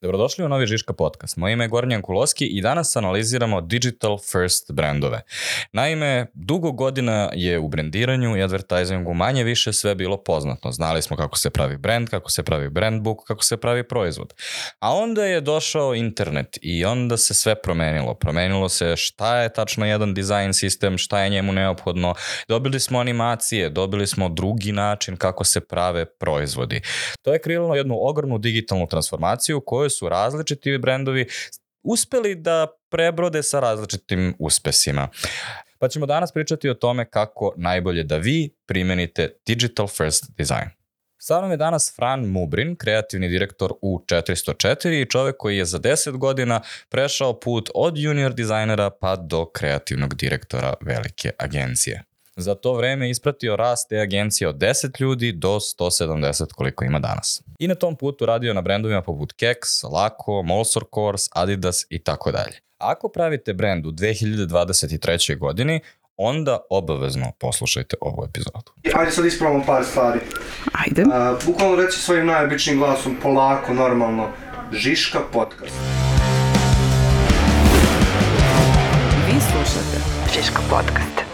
Dobrodošli u Novi Žiška podcast. Moje ime je Gornjan Kuloski i danas analiziramo digital first brandove. Naime, dugo godina je u brendiranju i advertisingu manje više sve bilo poznato. Znali smo kako se pravi brand, kako se pravi brand book, kako se pravi proizvod. A onda je došao internet i onda se sve promenilo. Promenilo se šta je tačno jedan design sistem, šta je njemu neophodno. Dobili smo animacije, dobili smo drugi način kako se prave proizvodi. To je krilo jednu ogromnu digitalnu transformaciju koju su različiti brendovi uspeli da prebrode sa različitim uspesima. Pa ćemo danas pričati o tome kako najbolje da vi primenite digital first design. Sa je danas Fran Mubrin, kreativni direktor u 404 i čovjek koji je za 10 godina prešao put od junior dizajnera pa do kreativnog direktora velike agencije za to vreme ispratio rast te agencije od 10 ljudi do 170 koliko ima danas. I na tom putu radio na brendovima poput Keks, Lako, Molsor Course, Adidas i tako dalje. Ako pravite brend u 2023. godini, onda obavezno poslušajte ovu epizodu. Ajde sad ispravamo par stvari. Ajde. Uh, bukvalno reći svojim najobičnim glasom, polako, normalno, Žiška podcast. Vi slušate Žiška podcast.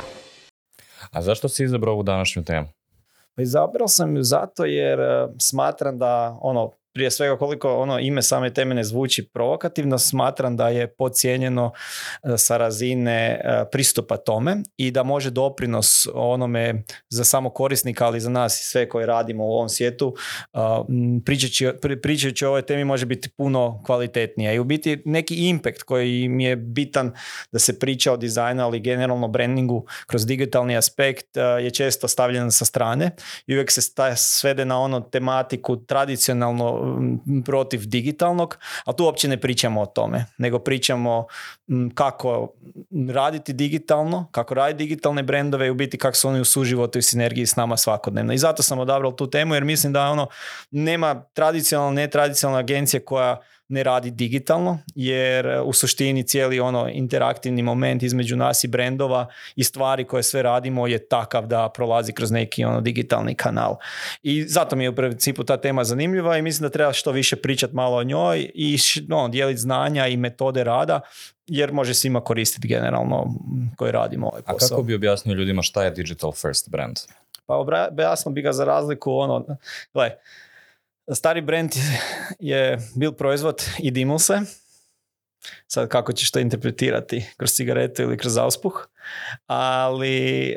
A zašto si izabrao ovu današnju temu? Pa izabrao sam ju zato jer eh, smatram da ono, prije svega koliko ono ime same teme ne zvuči provokativno, smatram da je podcijenjeno e, sa razine e, pristupa tome i da može doprinos onome za samo korisnika, ali za nas i sve koje radimo u ovom svijetu, e, pričajući, o ovoj temi može biti puno kvalitetnija i u biti neki impact koji mi je bitan da se priča o dizajnu, ali generalno brandingu kroz digitalni aspekt je često stavljen sa strane i uvijek se svede na ono tematiku tradicionalno protiv digitalnog, ali tu uopće ne pričamo o tome, nego pričamo kako raditi digitalno, kako raditi digitalne brendove i u biti kako su oni u suživotu i sinergiji s nama svakodnevno. I zato sam odabrao tu temu jer mislim da ono nema tradicionalna, netradicionalna agencija koja ne radi digitalno, jer e, u suštini cijeli ono interaktivni moment između nas i brendova i stvari koje sve radimo je takav da prolazi kroz neki ono digitalni kanal. I zato mi je u principu ta tema zanimljiva i mislim da treba što više pričati malo o njoj i no, dijeliti znanja i metode rada jer može svima koristiti generalno koji radimo ovaj posao. A kako bi objasnio ljudima šta je digital first brand? Pa objasnio bi ga za razliku ono, gledaj, Stari brand je bil proizvod i dimil se. Sad kako ćeš to interpretirati? Kroz cigaretu ili kroz auspuh? Ali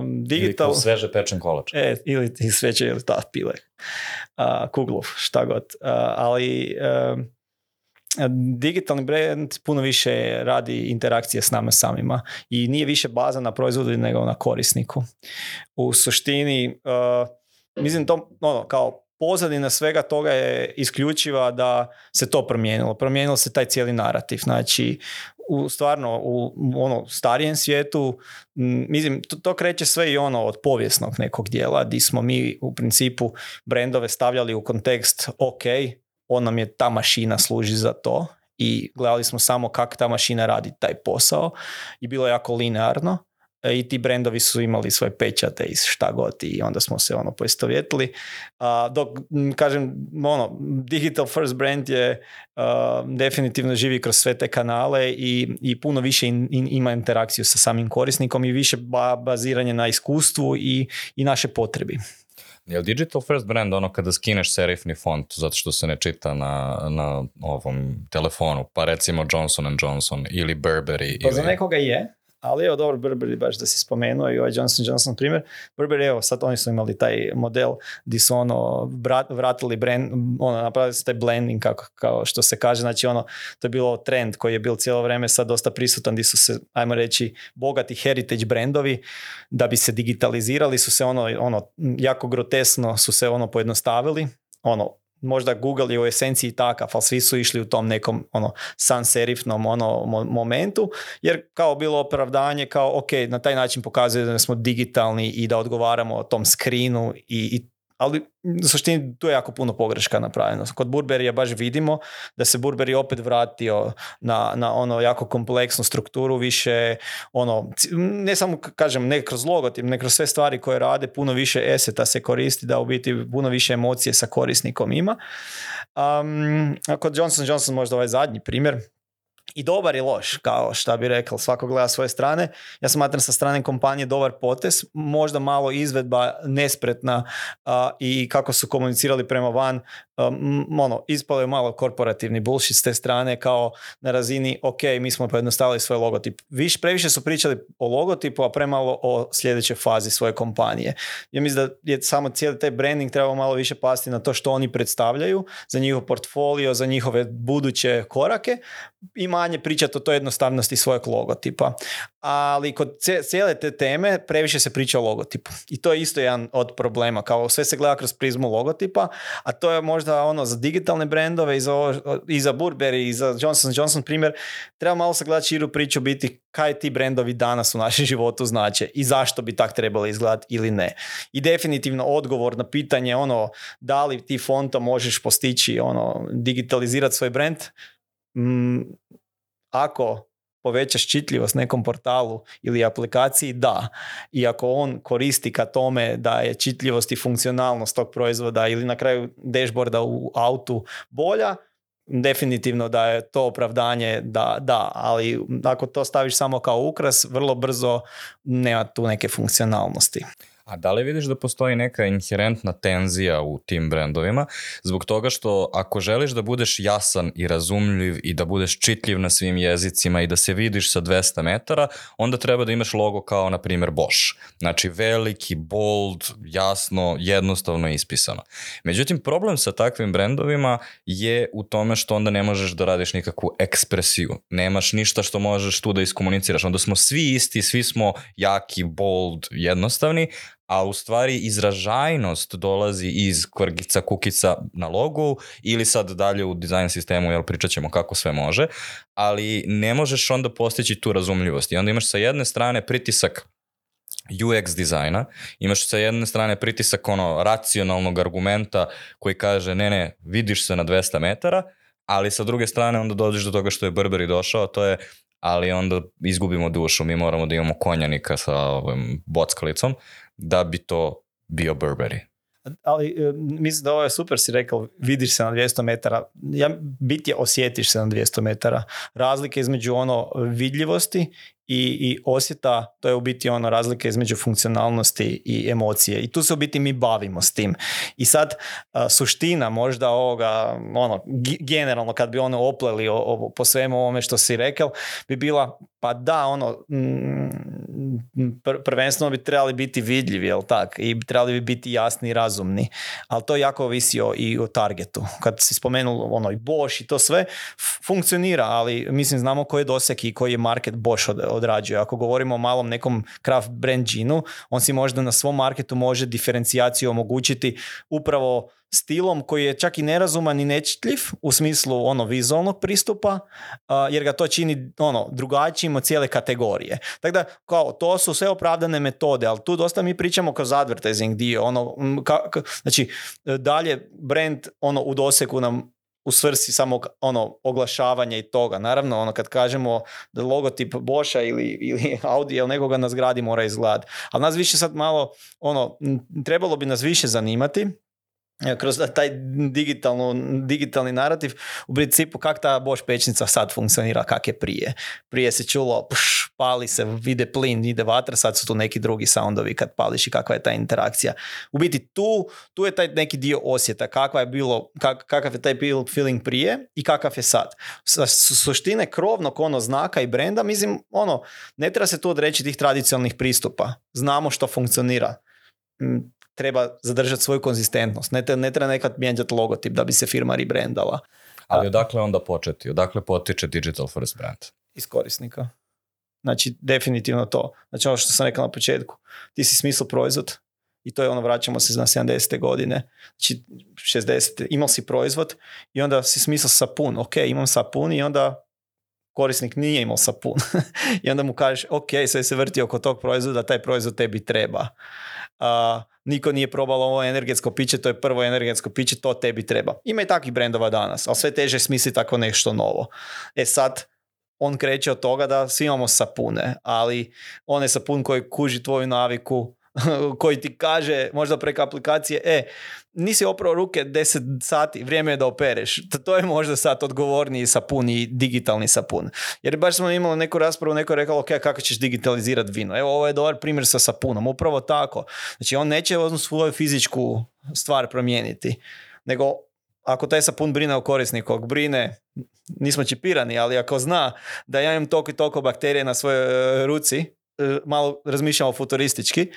um, digital... Ili sveže pečen kolač. E, ili sveće ili ta pile. Uh, kuglov, šta god. ali ehm, digitalni brand puno više radi interakcije s nama samima i nije više baza na proizvodu nego na korisniku. U suštini, ehm, mislim to ono, kao pozadina svega toga je isključiva da se to promijenilo. Promijenilo se taj cijeli narativ. Znači, u, stvarno u ono starijem svijetu, mislim, to, to, kreće sve i ono od povijesnog nekog dijela, di smo mi u principu brendove stavljali u kontekst, ok, on nam je ta mašina služi za to i gledali smo samo kako ta mašina radi taj posao i bilo je jako linearno. E, i ti brendovi su imali svoje pečate i šta god i onda smo se ono poistovjetili. dok, kažem, ono, Digital First brand je e, definitivno živi kroz sve te kanale i, i puno više ima interakciju sa samim korisnikom i više baziranje na iskustvu i, i naše potrebi. Je Digital First brand ono kada skineš serifni font zato što se ne čita na, na ovom telefonu, pa recimo Johnson Johnson ili Burberry? Pa za nekoga je, ali evo, dobro, Burberry, baš da si spomenuo i ovaj Johnson Johnson primjer. Burberry, evo, sad oni su imali taj model di su ono, vratili brand, ono, napravili su taj blending, kako, kao što se kaže. Znači, ono, to je bilo trend koji je bil cijelo vrijeme sad dosta prisutan, di su se, ajmo reći, bogati heritage brendovi da bi se digitalizirali, su se ono, ono jako grotesno su se ono pojednostavili, ono, možda Google je u esenciji takav, ali svi su išli u tom nekom ono, sans serifnom ono, momentu, jer kao bilo opravdanje, kao ok, na taj način pokazuje da smo digitalni i da odgovaramo o tom skrinu i, i ali u suštini tu je jako puno pogreška napravljeno. Kod Burberija baš vidimo da se Burberry opet vratio na, na ono jako kompleksnu strukturu, više ono, ne samo kažem, ne kroz logotip, ne kroz sve stvari koje rade, puno više eseta se koristi, da u biti puno više emocije sa korisnikom ima. Um, a kod Johnson Johnson možda ovaj zadnji primjer, i dobar i loš, kao šta bi rekao, svako gleda svoje strane. Ja smatram sa strane kompanije dobar potes, možda malo izvedba nespretna i kako su komunicirali prema van um, ono, ispalo je malo korporativni bullshit s te strane kao na razini ok, mi smo pojednostavili svoj logotip. Viš, previše su pričali o logotipu, a premalo o sljedećoj fazi svoje kompanije. Ja mislim da je samo cijeli taj branding trebao malo više pasti na to što oni predstavljaju, za njihov portfolio, za njihove buduće korake i manje pričati o toj jednostavnosti svojeg logotipa. Ali kod cijele te teme previše se priča o logotipu. I to je isto jedan od problema. Kao sve se gleda kroz prizmu logotipa, a to je možda možda ono za digitalne brendove i za, i za Burberry i za Johnson Johnson primjer, treba malo sagledati širu priču biti kaj ti brendovi danas u našem životu znače i zašto bi tak trebali izgledati ili ne. I definitivno odgovor na pitanje ono da li ti fonta možeš postići ono digitalizirati svoj brend mm, ako povećaš čitljivost nekom portalu ili aplikaciji, da. I ako on koristi ka tome da je čitljivost i funkcionalnost tog proizvoda ili na kraju dashboarda u autu bolja, definitivno da je to opravdanje da, da, ali ako to staviš samo kao ukras, vrlo brzo nema tu neke funkcionalnosti. A da li vidiš da postoji neka inherentna tenzija u tim brendovima zbog toga što ako želiš da budeš jasan i razumljiv i da budeš čitljiv na svim jezicima i da se vidiš sa 200 metara, onda treba da imaš logo kao na primjer Bosch. Znači veliki, bold, jasno, jednostavno ispisano. Međutim, problem sa takvim brendovima je u tome što onda ne možeš da radiš nikakvu ekspresiju. Nemaš ništa što možeš tu da iskomuniciraš. Onda smo svi isti, svi smo jaki, bold, jednostavni, a u stvari izražajnost dolazi iz kvrgica kukica na logu ili sad dalje u dizajn sistemu, jel pričat ćemo kako sve može, ali ne možeš onda postići tu razumljivost i onda imaš sa jedne strane pritisak UX dizajna, imaš sa jedne strane pritisak ono racionalnog argumenta koji kaže ne ne, vidiš se na 200 metara, ali sa druge strane onda dođeš do toga što je Burberry došao, to je ali onda izgubimo dušu, mi moramo da imamo konjanika sa ovim bockalicom da bi to bio Burberry. Ali e, mislim da ovo ovaj je super si rekao, vidiš se na 200 metara, ja, bit je osjetiš se na 200 metara. Razlike između ono vidljivosti i, i osjeta, to je u biti ono razlika između funkcionalnosti i emocije. I tu se u biti mi bavimo s tim. I sad suština možda ovoga, ono, generalno kad bi ono opleli o, po svemu ovome što si rekao, bi bila pa da, ono, mm, mm, prvenstveno bi trebali biti vidljivi, jel tak? I trebali bi biti jasni i razumni. Ali to jako ovisi o, i o targetu. Kad si spomenuo ono i Bosch i to sve, funkcionira, ali mislim znamo koji je doseg i koji je market Bosch od, odrađuje. Ako govorimo o malom nekom craft brand on si možda na svom marketu može diferencijaciju omogućiti upravo stilom koji je čak i nerazuman i nečitljiv u smislu ono vizualnog pristupa jer ga to čini ono drugačijim od cijele kategorije. Tako da kao to su sve opravdane metode, ali tu dosta mi pričamo kroz advertising dio, ono znači dalje brand ono u doseku nam u svrsi samog ono oglašavanja i toga. Naravno, ono kad kažemo da logotip Boša ili ili Audi ili nekoga na zgradi mora izgledati. Ali nas više sad malo ono trebalo bi nas više zanimati kroz taj digitalno, digitalni narativ, u principu kak ta boš pećnica sad funkcionira kak je prije. Prije se čulo, pš, pali se, vide plin, ide vatra, sad su tu neki drugi soundovi kad pališ i kakva je ta interakcija. U biti tu, tu je taj neki dio osjeta, kakva je bilo, kak, kakav je taj feeling prije i kakav je sad. Sa suštine krovnog ono znaka i brenda, mislim, ono, ne treba se tu odreći tih tradicionalnih pristupa. Znamo što funkcionira mm, treba zadržati svoju konzistentnost. Ne, ne treba nekad mijenjati logotip da bi se firma rebrandala. Ali odakle onda početi? Odakle potiče Digital First brand? Iz korisnika. Znači, definitivno to. Znači, ono što sam rekao na početku. Ti si smisl proizvod i to je ono, vraćamo se na 70. godine. Znači, 60. Imao si proizvod i onda si smisl sapun. Ok, imam sapun i onda korisnik nije imao sapun. I onda mu kažeš, ok, sve se vrti oko tog proizvoda, taj proizvod tebi treba. Uh, niko nije probalo ovo energetsko piće, to je prvo energetsko piće, to tebi treba. Ima i takvih brendova danas, ali sve teže smisli tako nešto novo. E sad, on kreće od toga da svi imamo sapune, ali on je sapun koji kuži tvoju naviku, koji ti kaže možda preko aplikacije, e, nisi oprao ruke 10 sati, vrijeme je da opereš. To je možda sad odgovorniji sapun i digitalni sapun. Jer baš smo imali neku raspravu, neko je rekao, ok, kako ćeš digitalizirati vino? Evo, ovo je dobar primjer sa sapunom, upravo tako. Znači, on neće svoju fizičku stvar promijeniti, nego ako taj sapun brine o korisniku, ako brine, nismo čipirani, ali ako zna da ja imam toliko i toliko bakterije na svojoj e, ruci, e, malo razmišljamo futuristički,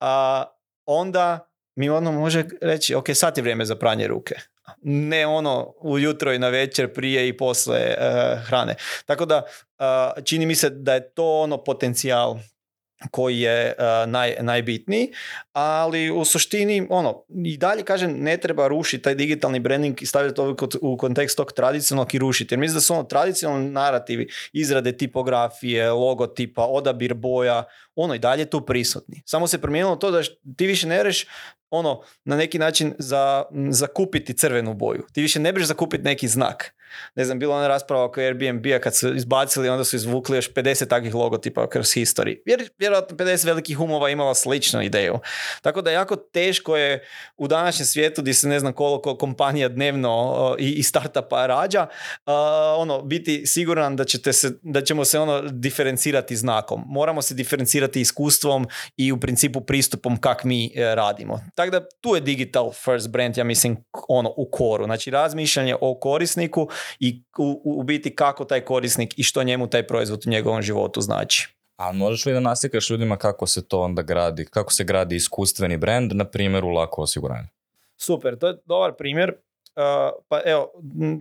a onda mi ono može reći, ok, sad je vrijeme za pranje ruke. Ne ono ujutro i na večer, prije i posle e, hrane. Tako da e, čini mi se da je to ono potencijal koji je e, naj, najbitniji, ali u suštini, ono, i dalje kažem, ne treba rušiti taj digitalni branding i stavljati to u kontekst tog tradicionalnog i rušiti, jer mislim da su ono tradicionalni narativi, izrade tipografije, logotipa, odabir boja, ono i dalje tu prisutni. Samo se promijenilo to da ti više ne reš ono, na neki način za, zakupiti crvenu boju. Ti više ne biš zakupiti neki znak ne znam, bila ona rasprava oko Airbnb-a kad su izbacili, onda su izvukli još 50 takvih logotipa kroz history. vjerojatno 50 velikih umova imala sličnu ideju. Tako da jako teško je u današnjem svijetu gdje se ne znam koliko kompanija dnevno i, i startupa rađa, ono, biti siguran da, ćete se, da ćemo se ono diferencirati znakom. Moramo se diferencirati iskustvom i u principu pristupom kak mi e, radimo. Tako da tu je digital first brand, ja mislim, ono, u koru. Znači, razmišljanje o korisniku i u, biti kako taj korisnik i što njemu taj proizvod u njegovom životu znači. A možeš li da naslikaš ljudima kako se to onda gradi, kako se gradi iskustveni brand, na primjer u lako osiguranje? Super, to je dobar primjer. Uh, pa evo,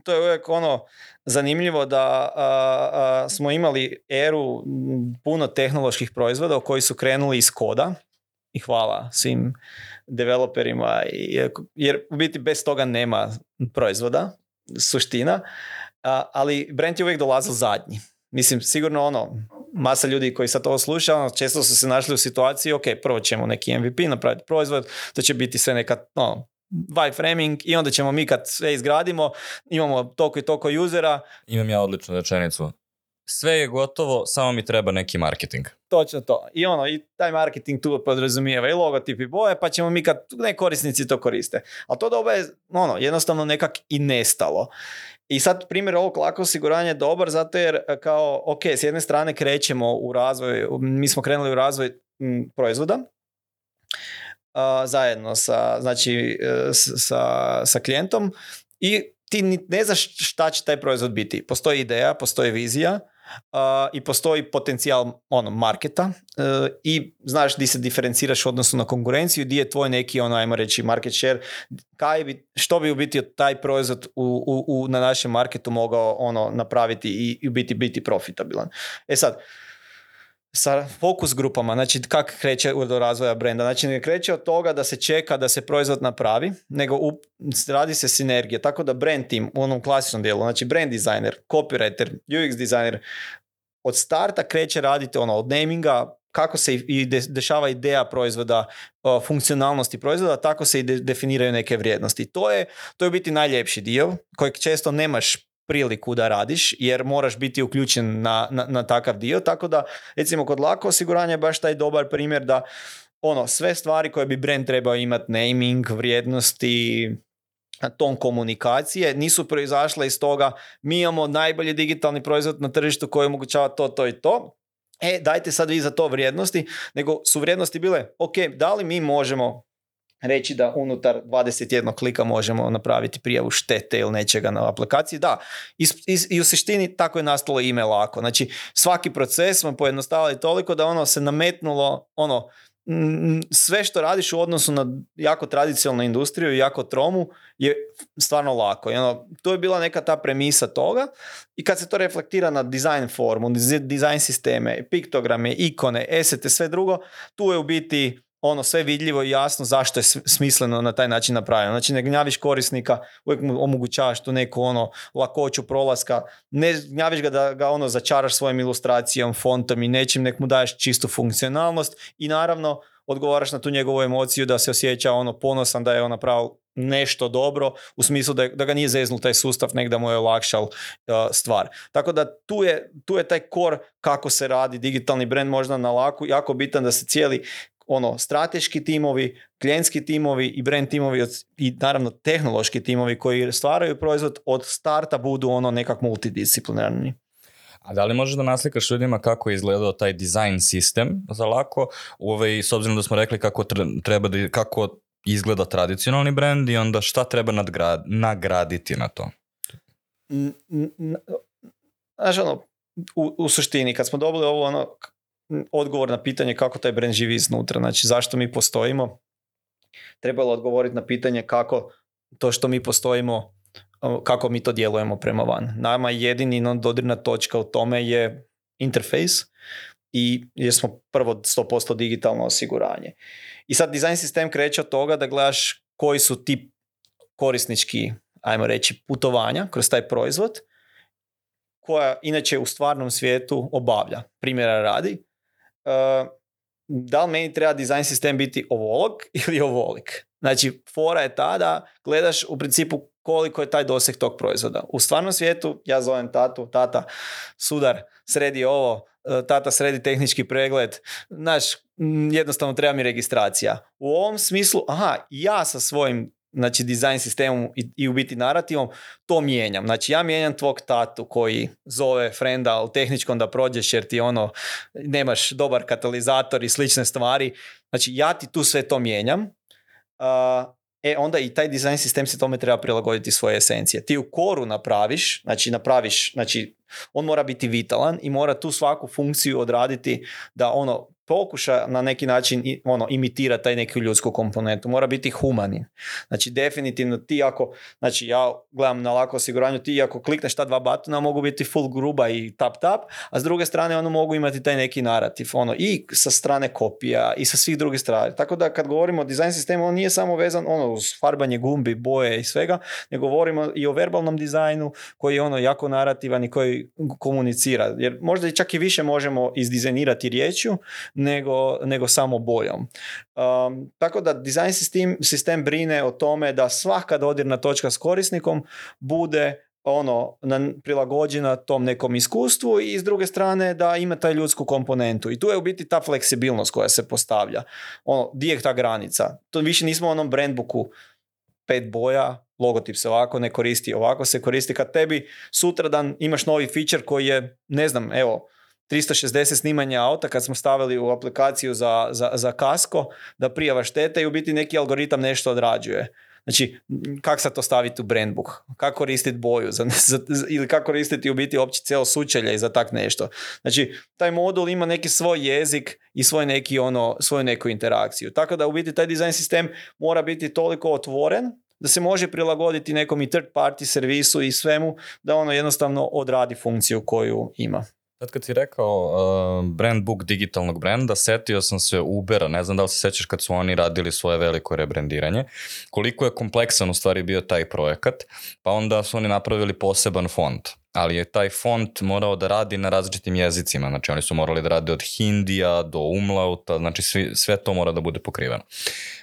to je uvijek ono zanimljivo da uh, uh, smo imali eru puno tehnoloških proizvoda koji su krenuli iz koda i hvala svim developerima jer u biti bez toga nema proizvoda suština, ali brand je uvijek dolazio zadnji. Mislim, sigurno ono, masa ljudi koji sad ovo sluša, ono, često su se našli u situaciji, ok, prvo ćemo neki MVP napraviti proizvod, to će biti sve neka, no, wireframing i onda ćemo mi kad sve izgradimo, imamo toliko i toliko usera. Imam ja odličnu rečenicu sve je gotovo, samo mi treba neki marketing. Točno to. I ono, i taj marketing tu podrazumijeva i logotip i boje, pa ćemo mi kad ne korisnici to koriste. Ali to doba je ono, jednostavno nekak i nestalo. I sad primjer ovog lako osiguranja je dobar zato jer e, kao, ok, s jedne strane krećemo u razvoj, mi smo krenuli u razvoj proizvoda, e, zajedno sa, znači, e, sa, sa klijentom i ti ne znaš šta će taj proizvod biti. Postoji ideja, postoji vizija, i postoji potencijal ono, marketa e, i znaš di se diferenciraš odnosno odnosu na konkurenciju, di je tvoj neki, ono, ajmo reći, market share, bi, što bi u biti taj proizvod u, u, na našem marketu mogao ono, napraviti i, i biti, biti profitabilan. E sad, sa fokus grupama, znači kak kreće do razvoja brenda. Znači ne kreće od toga da se čeka da se proizvod napravi, nego radi se sinergija. Tako da brand team u onom klasičnom dijelu, znači brand designer, copywriter, UX designer, od starta kreće raditi ono, od naminga, kako se i dešava ideja proizvoda, funkcionalnosti proizvoda, tako se i definiraju neke vrijednosti. To je, to je biti najljepši dio kojeg često nemaš priliku da radiš jer moraš biti uključen na, na, na takav dio, tako da recimo kod lako osiguranja je baš taj dobar primjer da ono, sve stvari koje bi brand trebao imati, naming, vrijednosti, ton komunikacije, nisu proizašle iz toga mi imamo najbolji digitalni proizvod na tržištu koji omogućava to, to i to, e dajte sad vi za to vrijednosti, nego su vrijednosti bile, ok, da li mi možemo reći da unutar 21 klika možemo napraviti prijavu štete ili nečega na aplikaciji. Da, is, i u suštini tako je nastalo ime lako. Znači, svaki proces smo pojednostavili toliko da ono se nametnulo, ono, sve što radiš u odnosu na jako tradicionalnu industriju i jako tromu je stvarno lako. I ono, to je bila neka ta premisa toga i kad se to reflektira na design formu, dizajn sisteme, piktograme, ikone, esete, sve drugo, tu je u biti ono sve vidljivo i jasno zašto je smisleno na taj način napravljeno. Znači ne gnjaviš korisnika, uvijek mu omogućavaš tu neku ono lakoću prolaska, ne gnjaviš ga da ga ono začaraš svojim ilustracijom, fontom i nečim, nek mu daješ čistu funkcionalnost i naravno odgovaraš na tu njegovu emociju da se osjeća ono ponosan da je on napravio nešto dobro u smislu da, ga nije zeznul taj sustav nek da mu je olakšal e, stvar. Tako da tu je, tu je taj kor kako se radi digitalni brand možda na laku, jako bitan da se cijeli ono strateški timovi, klijentski timovi i brand timovi i naravno tehnološki timovi koji stvaraju proizvod od starta budu ono nekak multidisciplinarni. A da li možeš da naslikaš ljudima kako je izgledao taj design sistem za lako, ovaj, s obzirom da smo rekli kako treba da, kako izgleda tradicionalni brand i onda šta treba nagraditi na to? Znaš ono, u, u suštini, kad smo dobili ovo ono, odgovor na pitanje kako taj brand živi iznutra. Znači zašto mi postojimo? Trebalo odgovoriti na pitanje kako to što mi postojimo, kako mi to djelujemo prema van. Nama jedini dodirna točka u tome je interfejs i jer smo prvo 100% digitalno osiguranje. I sad dizajn sistem kreće od toga da gledaš koji su ti korisnički, ajmo reći, putovanja kroz taj proizvod koja inače u stvarnom svijetu obavlja. Primjera radi, Eh, da li meni treba dizajn sistem biti ovolog ili ovolik. Znači, fora je ta da gledaš u principu koliko je taj doseg tog proizvoda. U stvarnom svijetu, ja zovem tatu, tata, sudar, sredi ovo, eh, tata sredi tehnički pregled, znaš, mm, jednostavno treba mi registracija. U ovom smislu, aha, ja sa svojim znači dizajn sistemom i, i u biti narativom, to mijenjam. Znači ja mijenjam tvog tatu koji zove frenda u tehničkom da prođeš jer ti ono, nemaš dobar katalizator i slične stvari. Znači ja ti tu sve to mijenjam. Uh, e onda i taj dizajn sistem se tome treba prilagoditi svoje esencije. Ti u koru napraviš, znači napraviš, znači on mora biti vitalan i mora tu svaku funkciju odraditi da ono pokuša na neki način ono, imitira taj neku ljudsku komponentu. Mora biti humanin. Znači, definitivno ti ako, znači ja gledam na lako osiguranju, ti ako klikneš ta dva batona mogu biti full gruba i tap tap, a s druge strane ono mogu imati taj neki narativ. Ono, I sa strane kopija i sa svih drugih strana. Tako da kad govorimo o dizajn sistemu, on nije samo vezan ono, uz farbanje gumbi, boje i svega, ne govorimo i o verbalnom dizajnu koji je ono jako narativan i koji komunicira. Jer možda i čak i više možemo izdizajnirati riječju nego, nego samo bojom. Um, tako da dizajn sistem, sistem brine o tome da svaka dodirna točka s korisnikom bude ono na, prilagođena tom nekom iskustvu i s druge strane da ima taj ljudsku komponentu i tu je u biti ta fleksibilnost koja se postavlja ono di je ta granica to više nismo u onom brandbooku pet boja logotip se ovako ne koristi ovako se koristi kad tebi sutradan imaš novi feature koji je ne znam evo 360 snimanja auta kad smo stavili u aplikaciju za, za, za kasko da prijava štete i u biti neki algoritam nešto odrađuje. Znači, kako sad to staviti u brandbook? Kako koristiti boju? Za, ili kako koristiti u biti opći cijelo sučelje i za tak nešto? Znači, taj modul ima neki svoj jezik i svoj neki ono, svoju neku interakciju. Tako da u biti taj dizajn sistem mora biti toliko otvoren da se može prilagoditi nekom i third party servisu i svemu da ono jednostavno odradi funkciju koju ima. Sad kad si rekao uh, brand book digitalnog brenda, setio sam se Ubera, ne znam da li se sećaš kad su oni radili svoje veliko rebrendiranje, koliko je kompleksan u stvari bio taj projekat, pa onda su oni napravili poseban fond ali je taj font morao da radi na različitim jezicima, znači oni su morali da radi od hindija do umlauta, znači svi, sve to mora da bude pokriveno.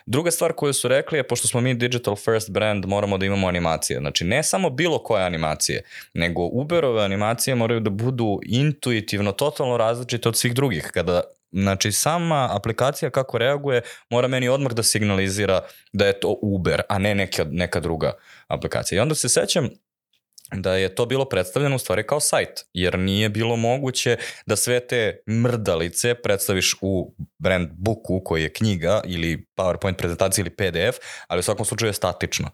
Druga stvar koju su rekli je, pošto smo mi digital first brand, moramo da imamo animacije, znači ne samo bilo koje animacije, nego Uberove animacije moraju da budu intuitivno, totalno različite od svih drugih, kada Znači, sama aplikacija kako reaguje mora meni odmah da signalizira da je to Uber, a ne neka, neka druga aplikacija. I onda se sećam, da je to bilo predstavljeno u stvari kao sajt, jer nije bilo moguće da sve te mrdalice predstaviš u brand booku koji je knjiga ili PowerPoint prezentacija ili PDF, ali u svakom slučaju je statično.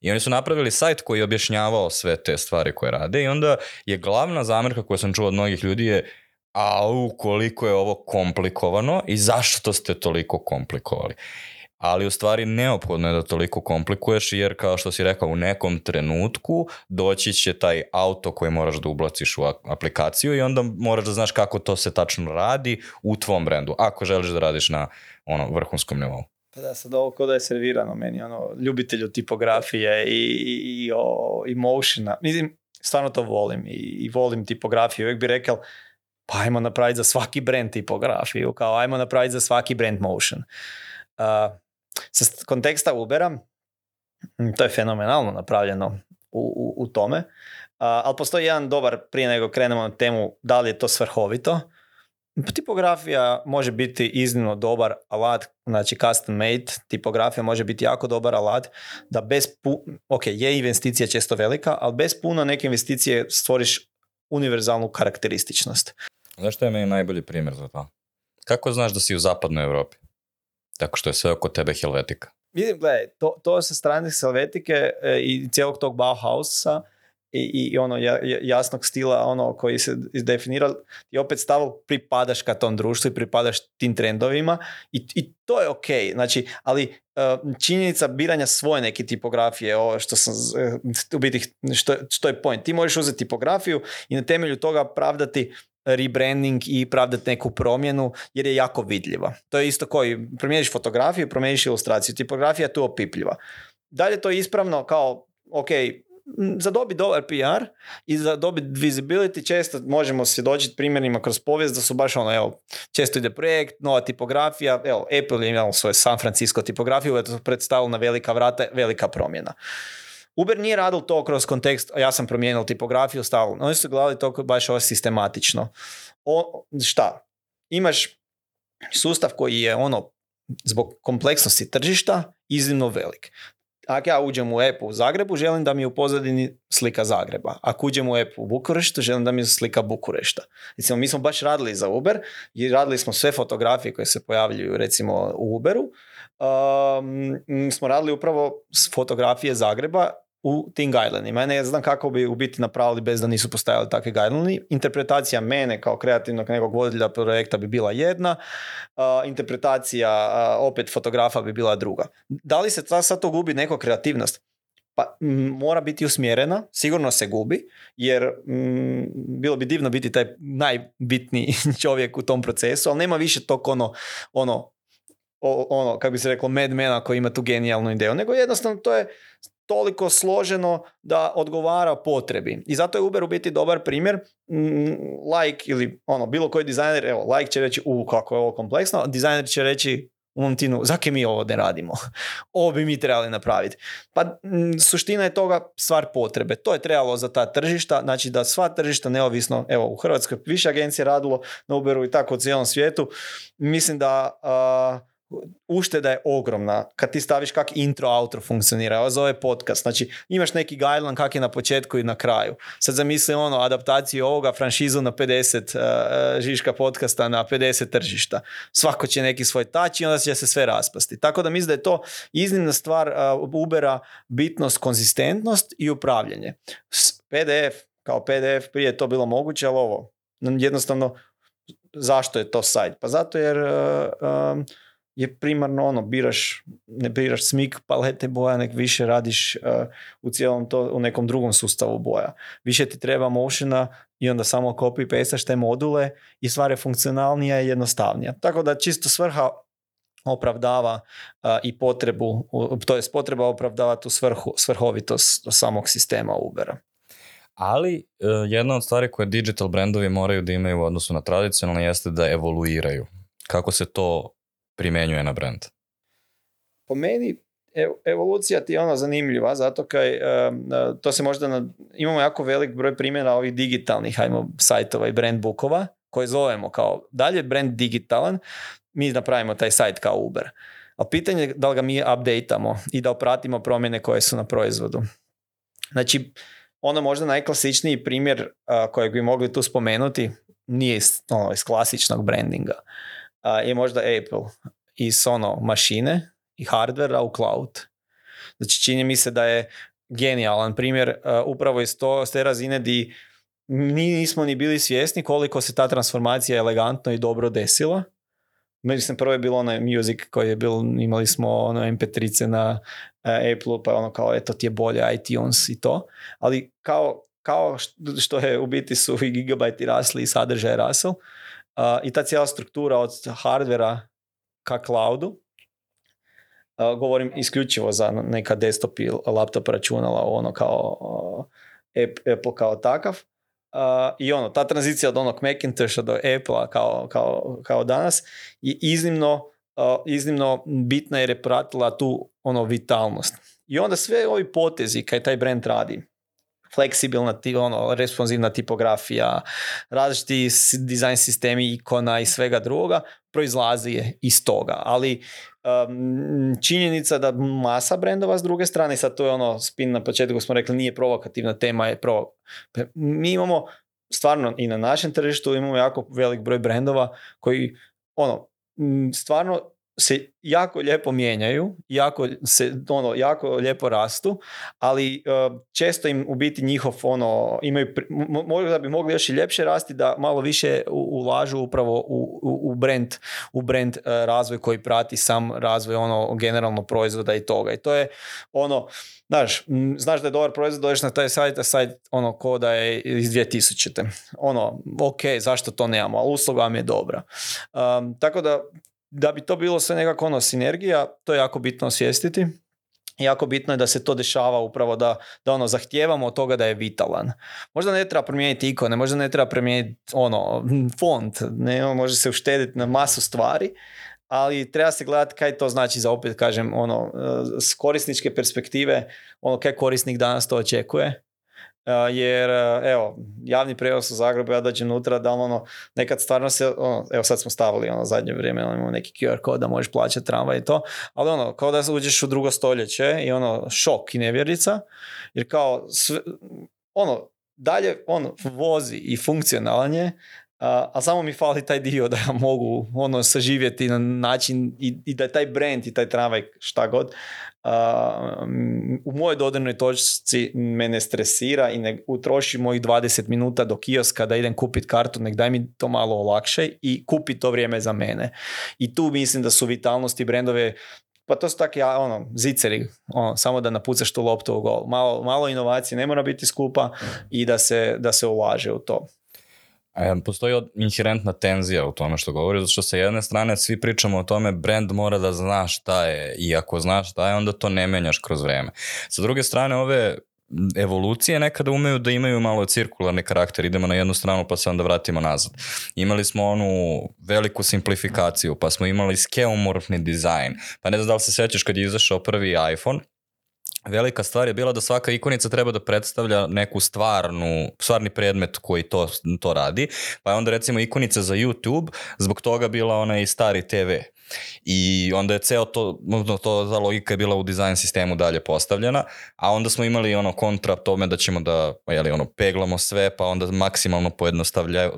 I oni su napravili sajt koji je objašnjavao sve te stvari koje rade i onda je glavna zamerka koju sam čuo od mnogih ljudi je au koliko je ovo komplikovano i zašto ste toliko komplikovali ali u stvari neophodno je da toliko komplikuješ jer kao što si rekao u nekom trenutku doći će taj auto koji moraš da ublaciš u aplikaciju i onda moraš da znaš kako to se tačno radi u tvom brendu ako želiš da radiš na ono vrhunskom nivou. Pa da, sad ovo kod da je servirano meni, ono, ljubitelju tipografije i, i, i o, Mislim, stvarno to volim i, i volim tipografiju. Uvijek bi rekao, pa ajmo napraviti za svaki brand tipografiju, kao ajmo napraviti za svaki brand motion. Uh, sa konteksta Ubera, mm, to je fenomenalno napravljeno u, u, u tome, ali postoji jedan dobar, prije nego krenemo na temu da li je to svrhovito, Tipografija može biti iznimno dobar alat, znači custom made tipografija može biti jako dobar alat da bez, pu- ok, je investicija često velika, ali bez puno neke investicije stvoriš univerzalnu karakterističnost. Zašto je meni najbolji primjer za to? Kako znaš da si u zapadnoj Europi? tako što je sve oko tebe Helvetika. Vidim, gledaj, to, to sa strane Helvetike e, i cijelog tog Bauhausa i, i ono jasnog stila ono koji se izdefinira i opet stavu pripadaš ka tom društvu i pripadaš tim trendovima i, i to je ok, znači, ali e, činjenica biranja svoje neke tipografije, ovo što sam, e, u biti, što, što je point, ti možeš uzeti tipografiju i na temelju toga pravdati rebranding i pravdati neku promjenu jer je jako vidljiva. To je isto koji promijeniš fotografiju, promijeniš ilustraciju, tipografija tu opipljiva. Dalje to je ispravno kao, ok, za dobit dobar PR i za dobit visibility često možemo svjedočiti primjerima kroz povijest da su baš ono, evo, često ide projekt, nova tipografija, evo, Apple je imao svoje San Francisco tipografiju, je to predstavila na velika vrata, velika promjena. Uber nije radil to kroz kontekst, ja sam promijenio tipografiju, stalno. Oni su gledali to baš ovo ovaj sistematično. O, šta? Imaš sustav koji je ono, zbog kompleksnosti tržišta, iznimno velik. Ako ja uđem u app u Zagrebu, želim da mi je u pozadini slika Zagreba. Ako uđem u app u Bukureštu, želim da mi je slika Bukurešta. Recimo, mi smo baš radili za Uber i radili smo sve fotografije koje se pojavljuju recimo u Uberu um, smo radili upravo s fotografije Zagreba u tim guidelinima. Ja ne znam kako bi u biti napravili bez da nisu postajali takvi guidelini. Interpretacija mene kao kreativnog nekog voditelja projekta bi bila jedna, interpretacija opet fotografa bi bila druga. Da li se ta, sad to gubi neko kreativnost? Pa mora biti usmjerena, sigurno se gubi, jer bilo bi divno biti taj najbitniji čovjek u tom procesu, ali nema više tog ono, ono ono, kako bi se reklo, madmana koji ima tu genijalnu ideju, nego jednostavno to je toliko složeno da odgovara potrebi. I zato je Uber u biti dobar primjer. Mm, like ili ono, bilo koji dizajner, evo, like će reći, u kako je ovo kompleksno, dizajner će reći, u momentinu, zake mi ovo ne radimo? Ovo bi mi trebali napraviti. Pa mm, suština je toga stvar potrebe. To je trebalo za ta tržišta, znači da sva tržišta neovisno, evo u Hrvatskoj više agencije radilo na Uberu i tako u cijelom svijetu. Mislim da ušteda je ogromna kad ti staviš kak intro, outro funkcionira. Ovo zove podcast. Znači, imaš neki guideline kak je na početku i na kraju. Sad zamisli ono, adaptaciju ovoga, franšizu na 50 e, e, Žiška podcasta na 50 tržišta. Svako će neki svoj tač i onda će se sve raspasti. Tako da mislim da je to iznimna stvar e, Ubera bitnost, konzistentnost i upravljanje. PDF, kao PDF prije je to bilo moguće, ali ovo jednostavno zašto je to sajt? Pa zato jer je primarno ono, biraš, ne biraš smik palete boja, nek više radiš e, u cijelom to, u nekom drugom sustavu boja. Više ti treba motiona i onda samo copy pasteš te module i stvar je funkcionalnija i jednostavnija. Tako da čisto svrha opravdava e, i potrebu, to jest potreba opravdava tu svrhovitost samog sistema Ubera. Ali e, jedna od stvari koje digital brendovi moraju da imaju u odnosu na tradicionalne jeste da evoluiraju. Kako se to primjenjuje na brand? Po meni evolucija ti je ona zanimljiva, zato kaj to se možda, na, imamo jako velik broj primjera ovih digitalnih ajmo, sajtova i brand bookova koje zovemo kao dalje brand digitalan, mi napravimo taj sajt kao Uber. A pitanje je da li ga mi updateamo i da opratimo promjene koje su na proizvodu. Znači, ono možda najklasičniji primjer kojeg bi mogli tu spomenuti nije iz, ono, iz klasičnog brandinga a, je možda Apple i sono mašine i hardvera u cloud. Znači čini mi se da je genijalan primjer e, upravo iz to, s te razine di mi nismo ni bili svjesni koliko se ta transformacija elegantno i dobro desila. Mislim, prvo je bilo onaj music koji je bil, imali smo ono mp 3 na e, Apple, pa ono kao, eto ti je bolje iTunes i to. Ali kao, kao što je u biti su i gigabajti rasli i sadržaj rasel, Uh, i ta cijela struktura od hardvera ka cloudu, uh, govorim isključivo za neka desktop i laptop računala, ono kao uh, Apple kao takav. I ono, ta tranzicija od onog Macintosha do apple kao, kao, kao danas je iznimno, iznimno bitna jer je pratila tu ono vitalnost. I onda sve ovi potezi kaj taj brand radi, fleksibilna, ono, responsivna tipografija, različiti dizajn sistemi ikona i svega druga, proizlazi je iz toga. Ali činjenica da masa brendova s druge strane, sad to je ono spin na početku smo rekli nije provokativna tema, je pro... Mi imamo stvarno i na našem tržištu imamo jako velik broj brendova koji ono, stvarno se jako lijepo mijenjaju, jako, se, ono, jako lijepo rastu, ali e, često im u biti njihov ono, imaju, možda bi mogli još i ljepše rasti da malo više ulažu upravo u, u, u brand, u e, razvoj koji prati sam razvoj ono generalno proizvoda i toga. I to je ono, znaš, znaš da je dobar proizvod, dođeš na taj sajt, a sajt ono ko da je iz 2000. Ono, ok, zašto to nemamo, ali usluga vam je dobra. tako da da bi to bilo sve nekako ono sinergija, to je jako bitno osvijestiti. Jako bitno je da se to dešava upravo da, da ono zahtijevamo od toga da je vitalan. Možda ne treba promijeniti ikone, možda ne treba promijeniti ono font, ne, ono, može se uštediti na masu stvari, ali treba se gledati kaj to znači za opet kažem ono s korisničke perspektive, ono kaj korisnik danas to očekuje jer evo, javni prevoz u Zagrebu, ja dađem unutra, da ono, nekad stvarno se, ono, evo sad smo stavili ono zadnje vrijeme, ono, imamo neki QR kod da možeš plaćati tramvaj i to, ali ono, kao da uđeš u drugo stoljeće i ono, šok i nevjerica, jer kao, ono, dalje ono vozi i funkcionalan a samo mi fali taj dio da ja mogu ono saživjeti na način i, da je taj brand i taj tramvaj šta god a, u mojoj dodirnoj točci ne stresira i ne utroši mojih 20 minuta do kioska da idem kupit kartu, nek daj mi to malo olakše i kupi to vrijeme za mene. I tu mislim da su vitalnosti brendove pa to su takvi ono, ziceri, ono, samo da napucaš tu loptu u gol. Malo, malo inovacije ne mora biti skupa i da se, da se ulaže u to. Postoji inherentna tenzija u tome što govori, zato što sa jedne strane svi pričamo o tome brand mora da zna šta je i ako znaš šta je onda to ne menjaš kroz vreme. Sa druge strane ove evolucije nekada umeju da imaju malo cirkularni karakter, idemo na jednu stranu pa se onda vratimo nazad. Imali smo onu veliku simplifikaciju, pa smo imali skeomorfni dizajn. Pa ne znam da li se sećaš kad je izašao prvi iPhone, velika stvar je bila da svaka ikonica treba da predstavlja neku stvarnu, stvarni predmet koji to, to radi. Pa je onda recimo ikonica za YouTube zbog toga bila ona i stari TV i onda je ceo to, to za logika je bila u dizajn sistemu dalje postavljena, a onda smo imali ono kontra tome da ćemo da, jeli, ono, peglamo sve, pa onda maksimalno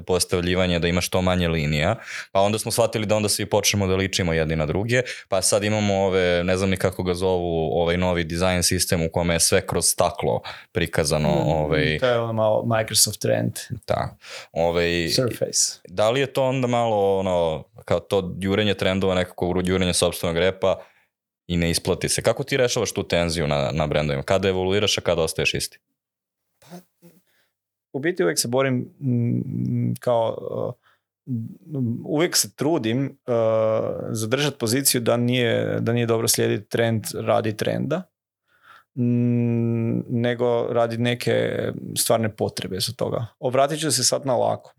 pojednostavljivanje da ima što manje linija, pa onda smo shvatili da onda svi počnemo da ličimo jedni na druge, pa sad imamo ove, ne znam ni kako ga zovu, ovaj novi dizajn sistem u kome je sve kroz staklo prikazano. Mhm, ovaj, to je ono malo Microsoft trend. Da. Ovaj, Surface. Da li je to onda malo ono, kao to jurenje trendova nekako juranje sobstvenog repa i ne isplati se. Kako ti rešavaš tu tenziju na, na brendovima? Kada evoluiraš, a kada ostaješ isti? Pa, u biti uvijek se borim mm, kao... uvek uh, uvijek se trudim uh, zadržati poziciju da nije, da nije dobro slijediti trend radi trenda mm, nego radi neke stvarne potrebe za toga. Obratit ću se sad na lako.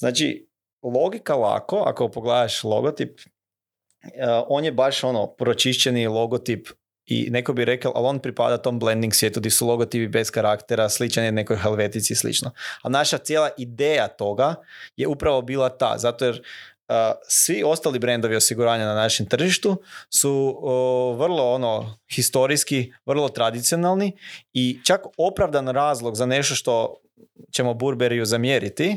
Znači, logika lako, ako pogledaš logotip, E, on je baš ono pročišćeni logotip i neko bi rekao, ali on pripada tom blending svijetu gdje su logotipi bez karaktera, sličan je nekoj helvetici i slično. A naša cijela ideja toga je upravo bila ta, zato jer e, svi ostali brendovi osiguranja na našem tržištu su vrlo ono historijski, vrlo tradicionalni i čak opravdan razlog za nešto što ćemo Burberiju zamjeriti, e,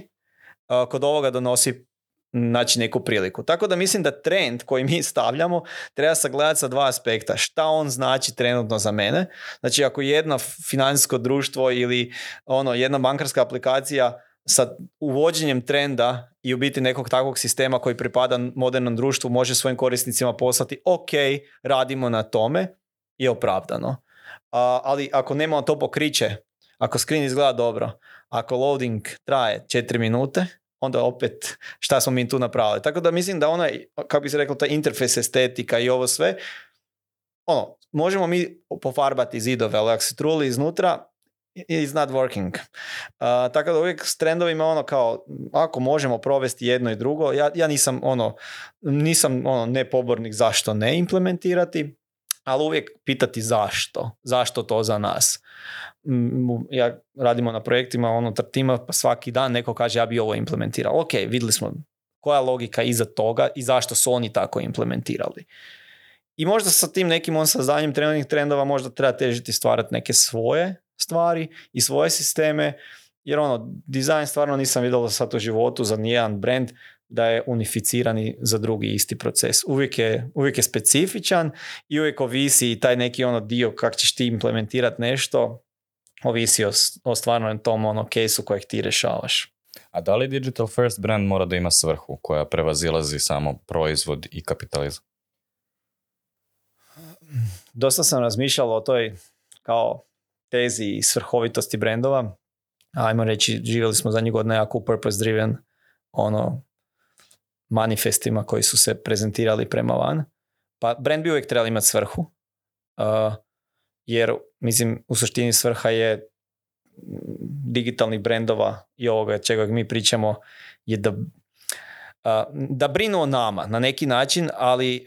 kod ovoga donosi naći neku priliku. Tako da mislim da trend koji mi stavljamo treba sagledati sa dva aspekta. Šta on znači trenutno za mene? Znači ako jedno financijsko društvo ili ono jedna bankarska aplikacija sa uvođenjem trenda i u biti nekog takvog sistema koji pripada modernom društvu može svojim korisnicima poslati ok, radimo na tome, je opravdano. ali ako nema to pokriće, ako screen izgleda dobro, ako loading traje 4 minute, onda opet šta smo mi tu napravili. Tako da mislim da ona, kako bi se reklo, ta interfejs estetika i ovo sve, ono, možemo mi pofarbati zidove, ali ako se truli iznutra, it's not working. tako da uvijek s trendovima ono kao, ako možemo provesti jedno i drugo, ja, ja nisam ono, nisam ono pobornik zašto ne implementirati, ali uvijek pitati zašto, zašto to za nas. Ja radimo na projektima ono tima, pa svaki dan neko kaže ja bi ovo implementirao. Ok, vidjeli smo koja je logika iza toga i zašto su oni tako implementirali. I možda sa tim nekim on saznanjem trenutnih trendova možda treba težiti stvarati neke svoje stvari i svoje sisteme, jer ono, dizajn stvarno nisam vidjela sad u životu za nijedan brand da je unificirani za drugi isti proces. Uvijek je, uvijek specifičan i uvijek ovisi i taj neki ono dio kako ćeš ti implementirati nešto, ovisi o, o stvarno tom ono case kojeg ti rešavaš. A da li Digital First brand mora da ima svrhu koja prevazilazi samo proizvod i kapitalizam? Dosta sam razmišljao o toj kao tezi i svrhovitosti brendova. Ajmo reći, živjeli smo zadnjih godina jako purpose driven ono manifestima koji su se prezentirali prema van. Pa brand bi uvijek trebali imati svrhu, jer mislim u suštini svrha je digitalnih brendova i ovoga čega mi pričamo je da da brinu o nama na neki način, ali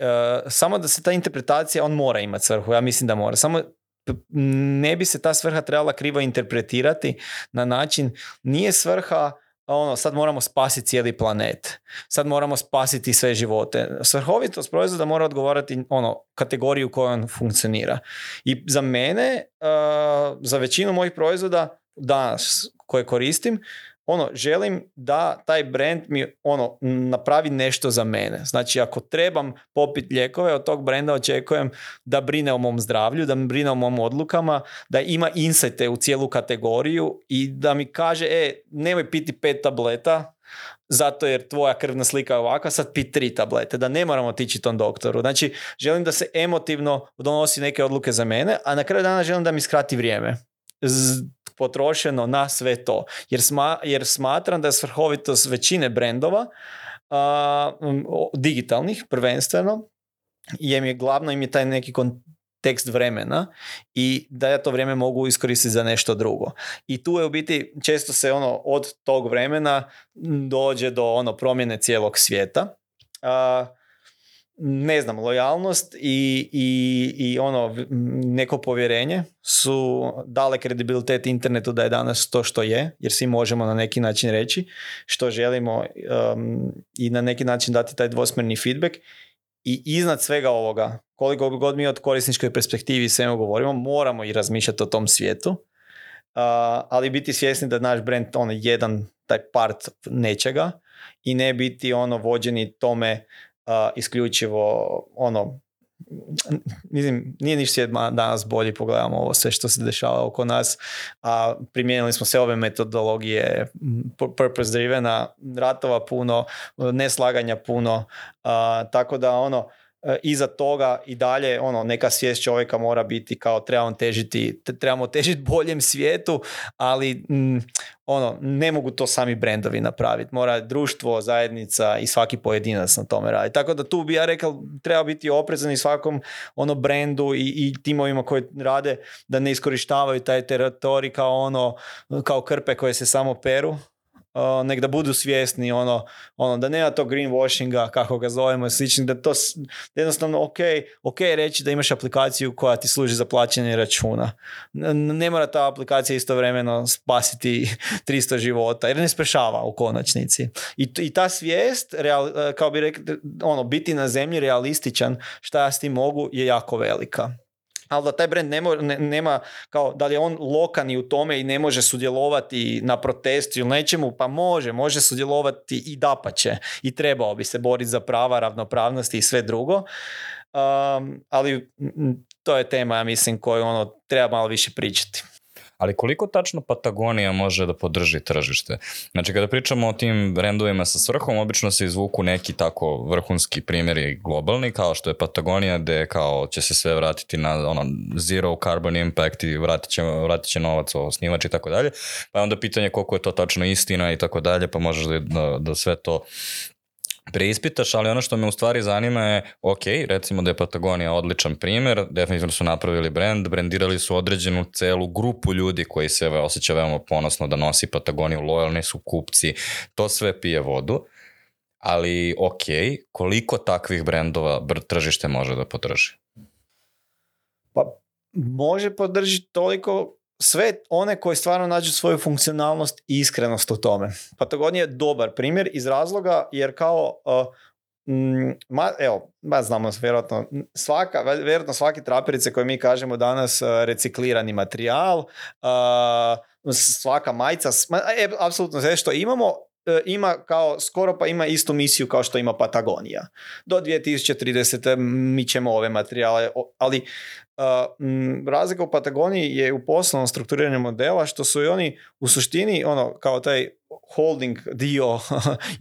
samo da se ta interpretacija, on mora imati svrhu, ja mislim da mora. Samo ne bi se ta svrha trebala krivo interpretirati na način, nije svrha pa ono, sad moramo spasiti cijeli planet, sad moramo spasiti sve živote. Svrhovitost proizvoda mora odgovarati ono, kategoriju u kojoj on funkcionira. I za mene, eh, za većinu mojih proizvoda danas koje koristim, ono, želim da taj brand mi ono, napravi nešto za mene. Znači, ako trebam popiti ljekove, od tog brenda očekujem da brine o mom zdravlju, da brine o mom odlukama, da ima insajte u cijelu kategoriju i da mi kaže, e, nemoj piti pet tableta, zato jer tvoja krvna slika je ovakva, sad pi tri tablete, da ne moramo otići tom doktoru. Znači, želim da se emotivno donosi neke odluke za mene, a na kraju dana želim da mi skrati vrijeme potrošeno na sve to. Jer, smatram da je svrhovitost većine brendova digitalnih prvenstveno je glavno im je taj neki kontekst vremena i da ja to vrijeme mogu iskoristiti za nešto drugo. I tu je u biti često se ono od tog vremena dođe do ono promjene cijelog svijeta ne znam, lojalnost i, i, i ono neko povjerenje su dale kredibilitet internetu da je danas to što je, jer svi možemo na neki način reći što želimo um, i na neki način dati taj dvosmjerni feedback i iznad svega ovoga, koliko god mi od korisničkoj perspektivi svemu govorimo, moramo i razmišljati o tom svijetu, uh, ali biti svjesni da naš brand on jedan taj part nečega i ne biti ono vođeni tome isključivo ono mislim, nije ništa jedna danas bolji, pogledamo ovo sve što se dešava oko nas, a primijenili smo sve ove metodologije purpose drivena, ratova puno, neslaganja puno, tako da ono, e, iza toga i dalje ono neka svijest čovjeka mora biti kao trebamo težiti trebamo težiti boljem svijetu ali ono, ne mogu to sami brendovi napraviti. Mora društvo, zajednica i svaki pojedinac na tome raditi. Tako da tu bi ja rekao, treba biti oprezan i svakom ono brendu i, i timovima koji rade da ne iskorištavaju taj teritorij kao ono, kao krpe koje se samo peru nek da budu svjesni ono, ono da nema to greenwashinga kako ga zovemo i da to jednostavno ok, ok reći da imaš aplikaciju koja ti služi za plaćanje računa ne mora ta aplikacija istovremeno spasiti 300 života jer ne sprešava u konačnici i, i ta svijest e, kao bi rekli ono biti na zemlji realističan šta ja s tim mogu je jako velika ali da taj brend nema, nema kao da li je on lokan i u tome i ne može sudjelovati na protestu ili nečemu, pa može, može sudjelovati i dapače i trebao bi se boriti za prava, ravnopravnosti i sve drugo. ali to je tema, ja mislim, koju ono, treba malo više pričati ali koliko tačno Patagonija može da podrži tržište? Znači, kada pričamo o tim brendovima sa svrhom, obično se izvuku neki tako vrhunski primjeri globalni, kao što je Patagonija, gde kao će se sve vratiti na ono, zero carbon impact i vratit će, novac o osnivač i tako dalje. Pa je onda pitanje koliko je to tačno istina i tako dalje, pa možeš da, da, da sve to preispitaš, ali ono što me u stvari zanima je, ok, recimo da je Patagonija odličan primer, definitivno su napravili brand, brandirali su određenu celu grupu ljudi koji se osjeća veoma ponosno da nosi Patagoniju, lojalni su kupci, to sve pije vodu, ali ok, koliko takvih brendova tržište može da podrži? Pa može podržiti toliko sve one koji stvarno nađu svoju funkcionalnost i iskrenost u tome. Patagonija je dobar primjer iz razloga jer kao uh, mm, ma, evo, ma znamo vjerojatno, svaka, vjerojatno svake traperice koje mi kažemo danas uh, reciklirani materijal, uh, svaka majca, e, apsolutno sve što imamo, uh, ima kao skoro pa ima istu misiju kao što ima Patagonija. Do 2030. mi ćemo ove materijale, ali Uh, razlika u Patagoniji je u poslovnom strukturiranju modela što su i oni u suštini ono kao taj holding dio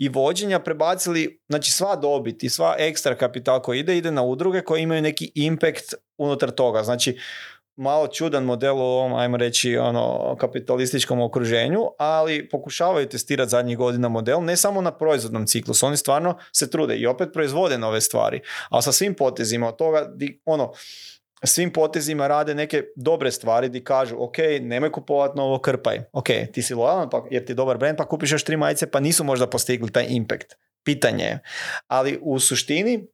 i vođenja prebacili, znači sva dobit i sva ekstra kapital koji ide, ide na udruge koje imaju neki impact unutar toga. Znači, malo čudan model u ovom, ajmo reći, ono, kapitalističkom okruženju, ali pokušavaju testirati zadnjih godina model, ne samo na proizvodnom ciklusu, oni stvarno se trude i opet proizvode nove stvari, ali sa svim potezima od toga, ono, svim potezima rade neke dobre stvari di kažu ok, nemoj kupovati novo krpaj. Ok, ti si lojalan pa, jer ti je dobar brand pa kupiš još tri majice pa nisu možda postigli taj impact. Pitanje je. Ali u suštini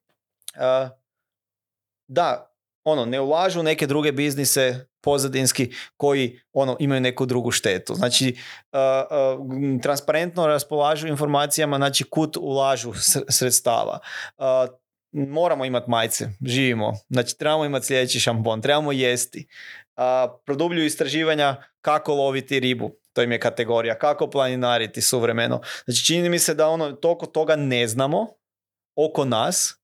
eh, da, ono, ne ulažu neke druge biznise pozadinski koji ono imaju neku drugu štetu. Znači, eh, eh, transparentno raspolažu informacijama, znači kut ulažu sredstava moramo imati majce, živimo. Znači trebamo imati sljedeći šampon, trebamo jesti. Produbljuju istraživanja kako loviti ribu, to im je kategorija, kako planinariti suvremeno. Znači čini mi se da ono toliko toga ne znamo oko nas,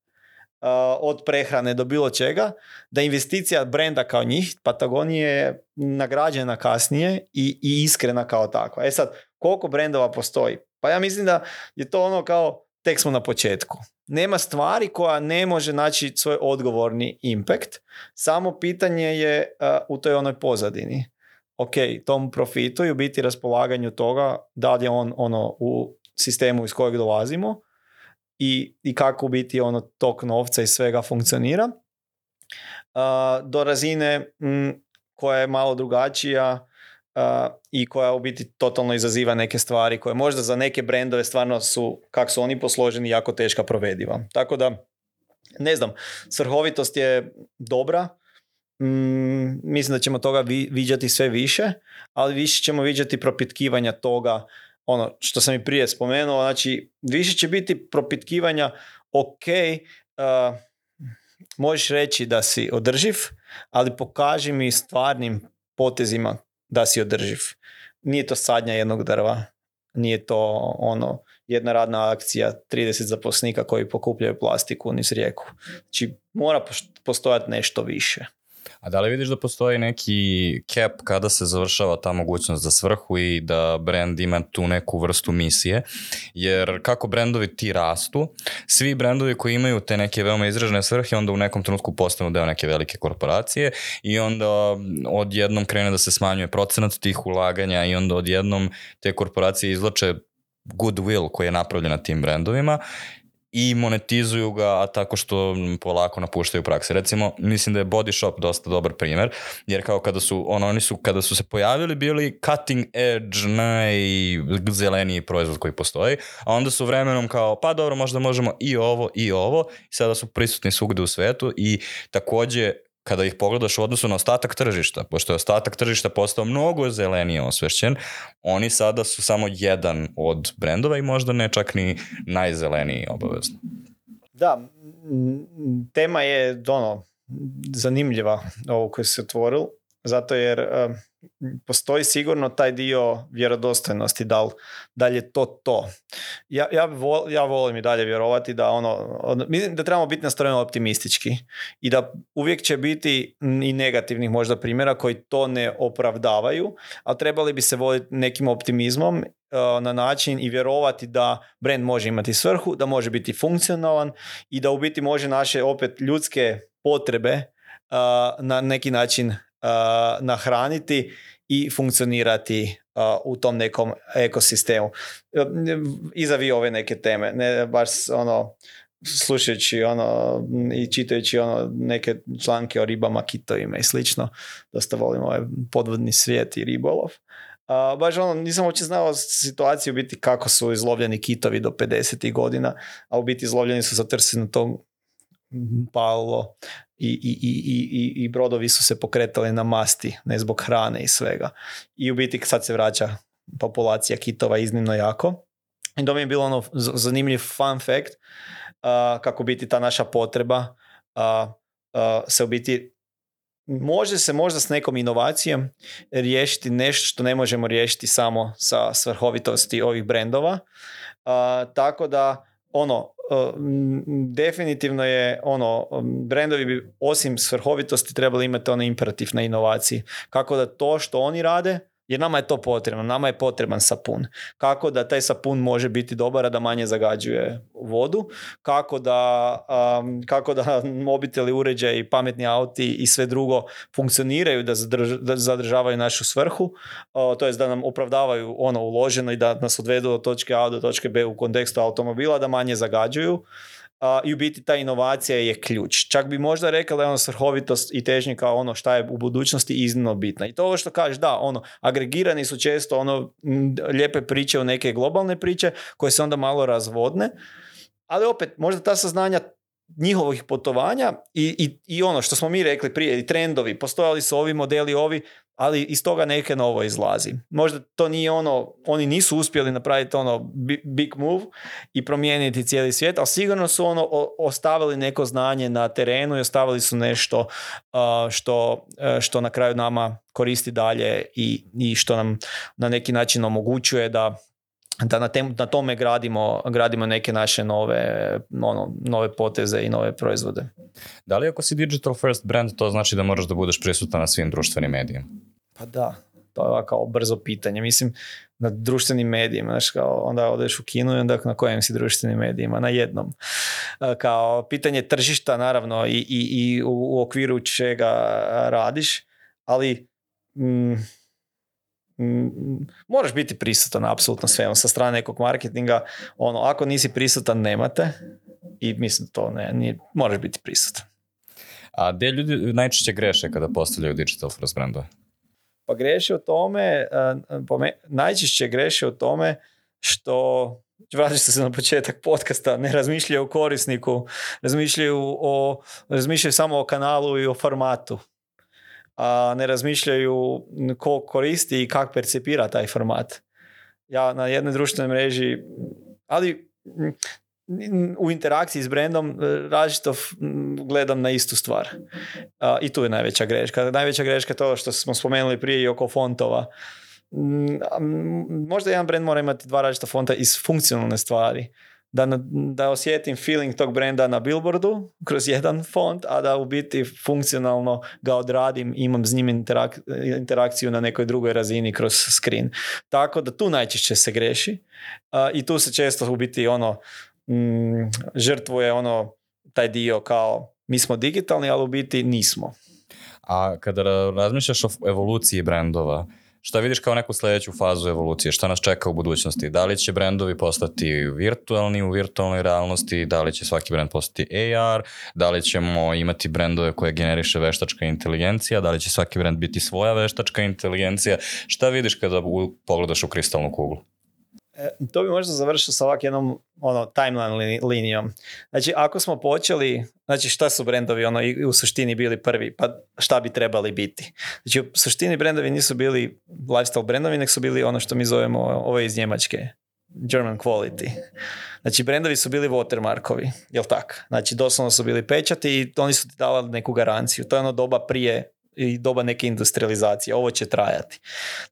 od prehrane do bilo čega, da investicija brenda kao njih, Patagonije je nagrađena kasnije i, i iskrena kao takva. E sad, koliko brendova postoji? Pa ja mislim da je to ono kao tek smo na početku. Nema stvari koja ne može naći svoj odgovorni impact, samo pitanje je e, u toj onoj pozadini. Ok, tom profitu i u biti raspolaganju toga da li je on ono u sistemu iz kojeg dolazimo i, i kako u biti ono tok novca i svega funkcionira. do razine koja je malo drugačija i koja u biti totalno izaziva neke stvari koje možda za neke brendove stvarno su, kako su oni posloženi, jako teška provediva. Tako da, ne znam, svrhovitost je dobra, mm, mislim da ćemo toga vi, viđati sve više, ali više ćemo viđati propitkivanja toga, ono što sam i prije spomenuo, znači više će biti propitkivanja, ok, možeš reći da si održiv, ali pokaži mi stvarnim potezima da si održiv. Nije to sadnja jednog drva, nije to ono jedna radna akcija, 30 zaposlenika koji pokupljaju plastiku niz rijeku. Znači mora postojati nešto više. A da li vidiš da postoji neki cap kada se završava ta mogućnost za svrhu i da brand ima tu neku vrstu misije? Jer kako brendovi ti rastu, svi brendovi koji imaju te neke veoma izražene svrhe onda u nekom trenutku postanu deo neke velike korporacije i onda odjednom krene da se smanjuje procenat tih ulaganja i onda odjednom te korporacije izlače goodwill koji je napravljen na tim brendovima i monetizuju ga a tako što polako napuštaju prakse. Recimo, mislim da je Body Shop dosta dobar primer, jer kao kada su, ono, oni su kada su se pojavili bili cutting edge najzeleniji proizvod koji postoji, a onda su vremenom kao, pa dobro, možda možemo i ovo i ovo, i sada su prisutni svugde u svetu i takođe kada ih pogledaš u odnosu na ostatak tržišta, pošto je ostatak tržišta postao mnogo zelenije osvešćen, oni sada su samo jedan od brendova i možda ne čak ni najzeleniji obavezno. Da, tema je ono, zanimljiva ovo koje se otvorilo zato jer postoji sigurno taj dio vjerodostojnosti, da li, da je to to. Ja, ja, ja volim i dalje vjerovati da ono, ono mislim da trebamo biti nastrojeno optimistički i da uvijek će biti i negativnih možda primjera koji to ne opravdavaju, a trebali bi se voditi nekim optimizmom e, na način i vjerovati da brand može imati svrhu, da može biti funkcionalan i da u biti može naše opet ljudske potrebe e, na neki način nahraniti i funkcionirati u tom nekom ekosistemu. E, Izavi ove neke teme, ne baš ono slušajući ono i čitajući ono neke članke o ribama, kitovima i slično. Dosta volim ovaj podvodni svijet i ribolov. baš ono, nisam uopće znao situaciju biti kako su izlovljeni kitovi do 50. godina, a u biti izlovljeni su zato jer na tom palilo i, i, i, i, brodovi su se pokretali na masti, ne zbog hrane i svega. I u biti sad se vraća populacija kitova iznimno jako. I to mi je bilo ono zanimljiv fun fact kako biti ta naša potreba uh, se u biti može se možda s nekom inovacijom riješiti nešto što ne možemo riješiti samo sa svrhovitosti ovih brendova. tako da ono definitivno je ono, brendovi bi osim svrhovitosti trebali imati onaj imperativ na inovaciji. Kako da to što oni rade, jer nama je to potrebno, nama je potreban sapun. Kako da taj sapun može biti dobar, a da manje zagađuje vodu, kako da, um, kako da mobiteli, uređaji, pametni auti i sve drugo funkcioniraju da, zadržavaju našu svrhu, uh, to jest da nam opravdavaju ono uloženo i da nas odvedu od točke A do točke B u kontekstu automobila, da manje zagađuju i u biti ta inovacija je ključ. Čak bi možda rekla da je ono srhovitost i težnje kao ono šta je u budućnosti iznimno bitna. I to ovo što kažeš, da, ono, agregirani su često ono lijepe priče u neke globalne priče koje se onda malo razvodne, ali opet, možda ta saznanja njihovih potovanja i, i, i, ono što smo mi rekli prije, i trendovi, postojali su ovi modeli, ovi, ali iz toga neke novo izlazi. Možda to nije ono, oni nisu uspjeli napraviti ono big move i promijeniti cijeli svijet, ali sigurno su ono ostavili neko znanje na terenu i ostavili su nešto što, e, što na kraju nama koristi dalje i, i što nam na neki način omogućuje da da na, tome gradimo, gradimo neke naše nove, ono, nove poteze i nove proizvode. Da li ako si digital first brand, to znači da moraš da budeš prisutan na svim društvenim medijima? Pa da, to je ovako brzo pitanje. Mislim, na društvenim medijima, znaš, kao onda odeš u kinu i onda na kojem si društvenim medijima, na jednom. E, kao pitanje tržišta, naravno, i, i, i u, okviru čega radiš, ali... Mm, moraš biti prisutan apsolutno svemu sa strane nekog marketinga. Ono, ako nisi prisutan, nemate. I mislim to ne, nije, moraš biti prisutan. A gdje ljudi najčešće greše kada postavljaju digital first brandove? Pa greše u tome, najčešće greše u tome što vratit se na početak podcasta, ne razmišljaju o korisniku, razmišljaju, o, razmišljaju samo o kanalu i o formatu ne razmišljaju ko koristi i kak percepira taj format. Ja na jednoj društvenoj mreži, ali u interakciji s brendom e, različito gledam na istu stvar. I tu je najveća greška. Najveća greška je to što smo spomenuli prije i oko fontova. Možda jedan brend mora imati dva različita fonta iz funkcionalne stvari da, da osjetim feeling tog brenda na billboardu kroz jedan font, a da u biti funkcionalno ga odradim imam s njim interakciju na nekoj drugoj razini kroz screen. Tako da tu najčešće se greši i tu se često u biti ono mm, žrtvuje ono taj dio kao mi smo digitalni, ali u biti nismo. A kada razmišljaš o evoluciji brendova, šta vidiš kao neku sledeću fazu evolucije, šta nas čeka u budućnosti, da li će brendovi postati virtualni u virtualnoj realnosti, da li će svaki brend postati AR, da li ćemo imati brendove koje generiše veštačka inteligencija, da li će svaki brend biti svoja veštačka inteligencija, šta vidiš kada pogledaš u kristalnu kuglu? E, to bi možda završio sa ovak jednom ono, timeline linijom. Znači, ako smo počeli, znači šta su brendovi ono, u suštini bili prvi, pa šta bi trebali biti? Znači, u suštini brendovi nisu bili lifestyle brendovi, nek su bili ono što mi zovemo, ove iz Njemačke, German quality. Znači, brendovi su bili watermarkovi, jel tak? Znači, doslovno su bili pečati i oni su ti davali neku garanciju. To je ono doba prije i doba neke industrializacije. Ovo će trajati.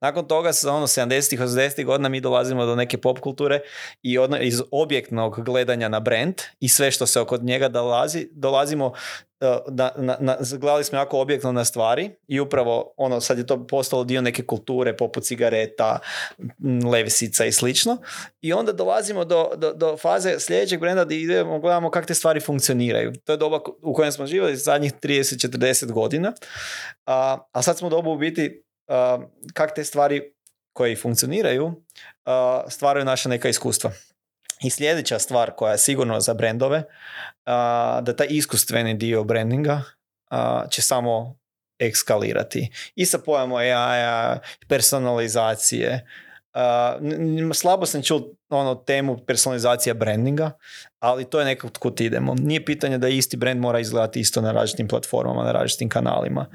Nakon toga sa ono 70-ih, 80-ih godina mi dolazimo do neke pop kulture i iz objektnog gledanja na brand i sve što se oko njega dolazi, dolazimo E, na, na, na, gledali smo jako objektno na stvari i upravo ono sad je to postalo dio neke kulture poput cigareta, levisica i slično i onda dolazimo do, do, do faze sljedećeg brenda gdje idemo, gledamo kako te stvari funkcioniraju. To je doba u kojem smo živjeli zadnjih 30-40 godina, a, a sad smo dobu u biti kako te stvari koje funkcioniraju stvaraju naša neka iskustva. I sljedeća stvar koja je sigurno za brendove, da taj iskustveni dio brandinga će samo ekskalirati. I sa pojamo ai personalizacije, slabo sam čuo ono temu personalizacija brandinga, ali to je nekako kud idemo. Nije pitanje da isti brand mora izgledati isto na različitim platformama, na različitim kanalima.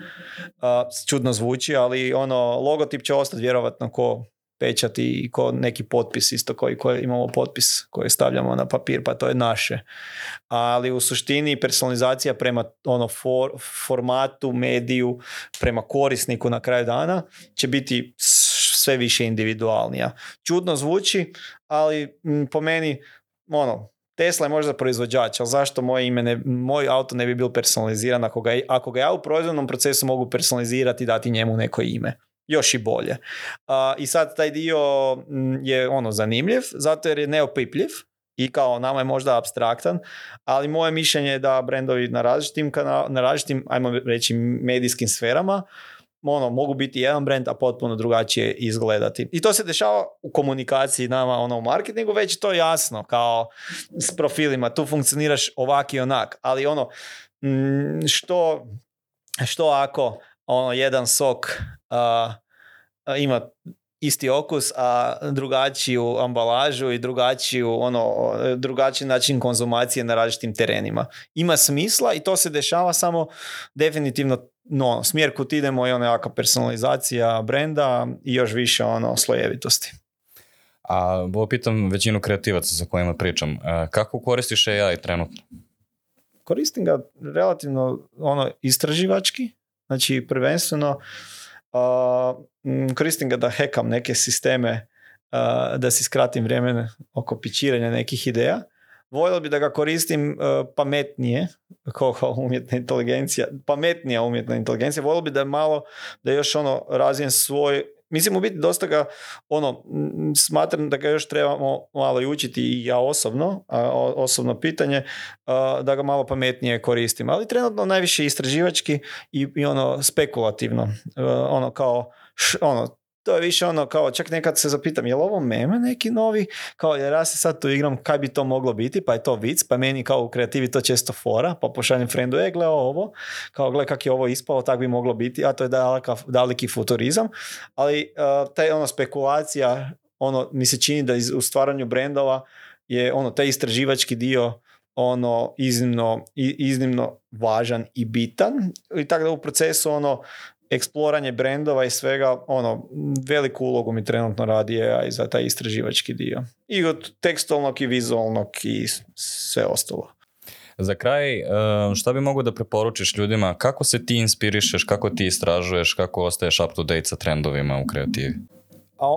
čudno zvuči, ali ono logotip će ostati vjerovatno ko pečat i ko neki potpis isto koji, imamo potpis koji stavljamo na papir pa to je naše ali u suštini personalizacija prema ono formatu mediju prema korisniku na kraju dana će biti sve više individualnija čudno zvuči ali po meni ono Tesla je možda proizvođač, ali zašto moje ime ne, moj auto ne bi bio personaliziran ako ga, ako ga ja u proizvodnom procesu mogu personalizirati i dati njemu neko ime? još i bolje. I sad taj dio mm, je ono zanimljiv, zato jer je neopipljiv i kao nama je možda abstraktan, ali moje mišljenje je da brendovi na različitim, kanal, na različitim ajmo reći, medijskim sferama ono, mogu biti jedan brend, a potpuno drugačije izgledati. I to se dešava u komunikaciji nama ono, u marketingu, već to jasno, kao s profilima, tu funkcioniraš ovak i onak, ali ono, mm, što, što ako ono jedan sok ima isti okus, a drugačiju ambalažu i drugačiju, ono, drugačiji način konzumacije na različitim terenima. Ima smisla i to se dešava samo definitivno no, smjer kut idemo je ono jaka personalizacija brenda i još više ono slojevitosti. A bo pitam većinu kreativaca sa kojima pričam. Kako koristiš AI trenutno? Koristim ga relativno ono istraživački Znači prvenstveno uh, koristim ga da hekam neke sisteme da si skratim vrijeme oko pičiranja nekih ideja. Volio bi da ga koristim e, pametnije, kao umjetna inteligencija, pametnija umjetna inteligencija. Volio bi da je malo, da još ono razvijem svoj mislim u biti dosta ga ono smatram da ga još trebamo malo i učiti i ja osobno a osobno pitanje da ga malo pametnije koristim ali trenutno najviše istraživački i, i ono spekulativno e, ono kao ono to je više ono kao, čak nekad se zapitam, je li ovo meme neki novi? Kao, jer ja se sad tu igram, kaj bi to moglo biti? Pa je to vic, pa meni kao u kreativi to često fora, pa pošaljem friendu e, gle ovo, kao, gle kak je ovo ispalo, tak bi moglo biti, a to je daleka, daleki futurizam, ali uh, je ono spekulacija, ono, mi se čini da iz, u stvaranju brendova je ono, taj istraživački dio ono iznimno, iznimno važan i bitan i tako da u procesu ono eksploranje brendova i svega, ono, veliku ulogu mi trenutno radi AI za taj istraživački dio. I od tekstualnog i vizualnog i sve ostalo. Za kraj, e, šta bi mogu da preporučiš ljudima? Kako se ti inspirišeš, kako ti istražuješ, kako ostaješ up to date sa trendovima u kreativi? A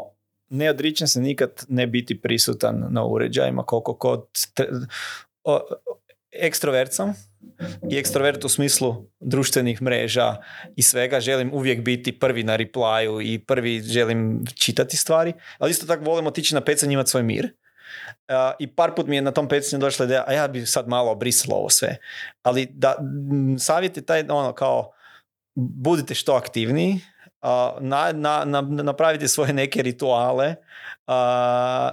ne odričem se nikad ne biti prisutan na uređajima koliko kod... Te, i ekstrovert u smislu društvenih mreža i svega. Želim uvijek biti prvi na replyu i prvi želim čitati stvari, ali isto tako volim otići na pecanje imati svoj mir. I par put mi je na tom pecanju došla ideja, a ja bi sad malo obrisalo ovo sve. Ali da, m, taj ono kao, budite što aktivniji, na, na, napravite svoje neke rituale,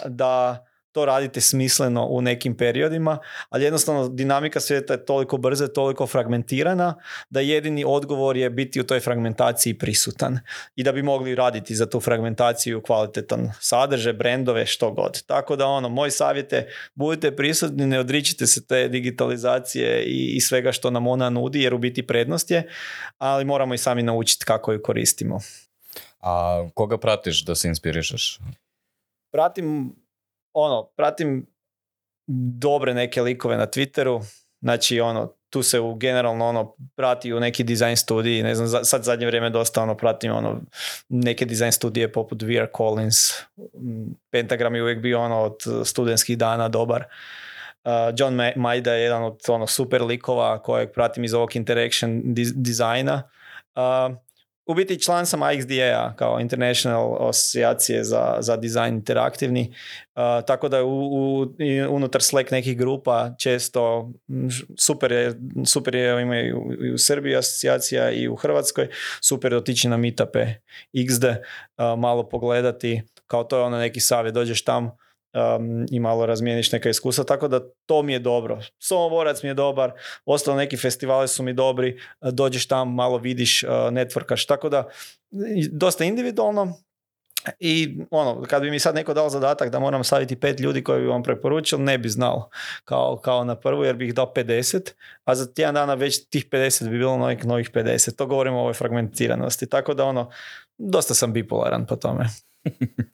da to radite smisleno u nekim periodima, ali jednostavno dinamika svijeta je toliko brza, toliko fragmentirana, da jedini odgovor je biti u toj fragmentaciji prisutan i da bi mogli raditi za tu fragmentaciju kvalitetan sadržaj, brendove, što god. Tako da ono, moj savjet je budite prisutni, ne odričite se te digitalizacije i, i svega što nam ona nudi, jer u biti prednost je, ali moramo i sami naučiti kako ju koristimo. A koga pratiš da se inspirišeš? Pratim ono, pratim dobre neke likove na Twitteru, znači ono, tu se u generalno ono prati u neki dizajn studiji, ne znam, sad zadnje vrijeme dosta ono pratim ono neke dizajn studije poput VR Collins, mm, Pentagram je uvijek bio ono od studentskih dana dobar. Uh, John Majda je jedan od ono super likova kojeg pratim iz ovog interaction dizajna. Uh, u biti član sam IXDA kao International asocijacije za, za dizajn interaktivni, uh, tako da u, u, unutar Slack nekih grupa često super je, super imaju i u Srbiji asocijacija i u Hrvatskoj, super je otići na meetupe XD, uh, malo pogledati, kao to je ono neki savjet, dođeš tam, um, i malo razmijeniš neka iskustva, tako da to mi je dobro. Somovorac mi je dobar, ostalo neki festivali su mi dobri, e, dođeš tam, malo vidiš, e, netvrkaš, tako da dosta individualno, i ono, kad bi mi sad neko dao zadatak da moram staviti pet ljudi koji bi vam preporučili, ne bi znao kao, kao na prvu jer bih dao 50, a za tjedan dana već tih 50 bi bilo novih, novih 50. To govorimo o ovoj fragmentiranosti. Tako da ono, dosta sam bipolaran po tome.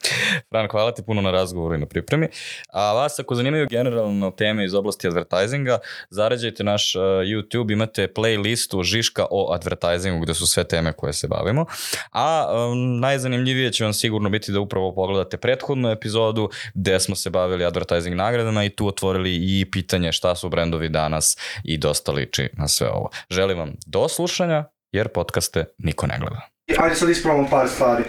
Fran, hvala ti puno na razgovoru i na pripremi. A vas, ako zanimaju generalno teme iz oblasti advertisinga, zarađajte naš e, YouTube, imate playlistu Žiška o advertisingu gde su sve teme koje se bavimo. A najzanimljivije će vam sigurno biti da upravo pogledate prethodnu epizodu gde smo se bavili advertising nagradama i tu otvorili i pitanje šta su brendovi danas i dosta liči na sve ovo. Želim vam do slušanja, jer podcaste niko ne gleda. Ajde sad ispravamo par stvari.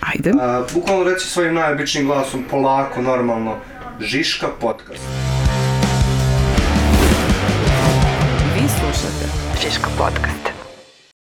Ajde. bukvalno reći svojim najobičnim glasom, polako, normalno. Žiška podcast. Vi slušate Žiška podcast.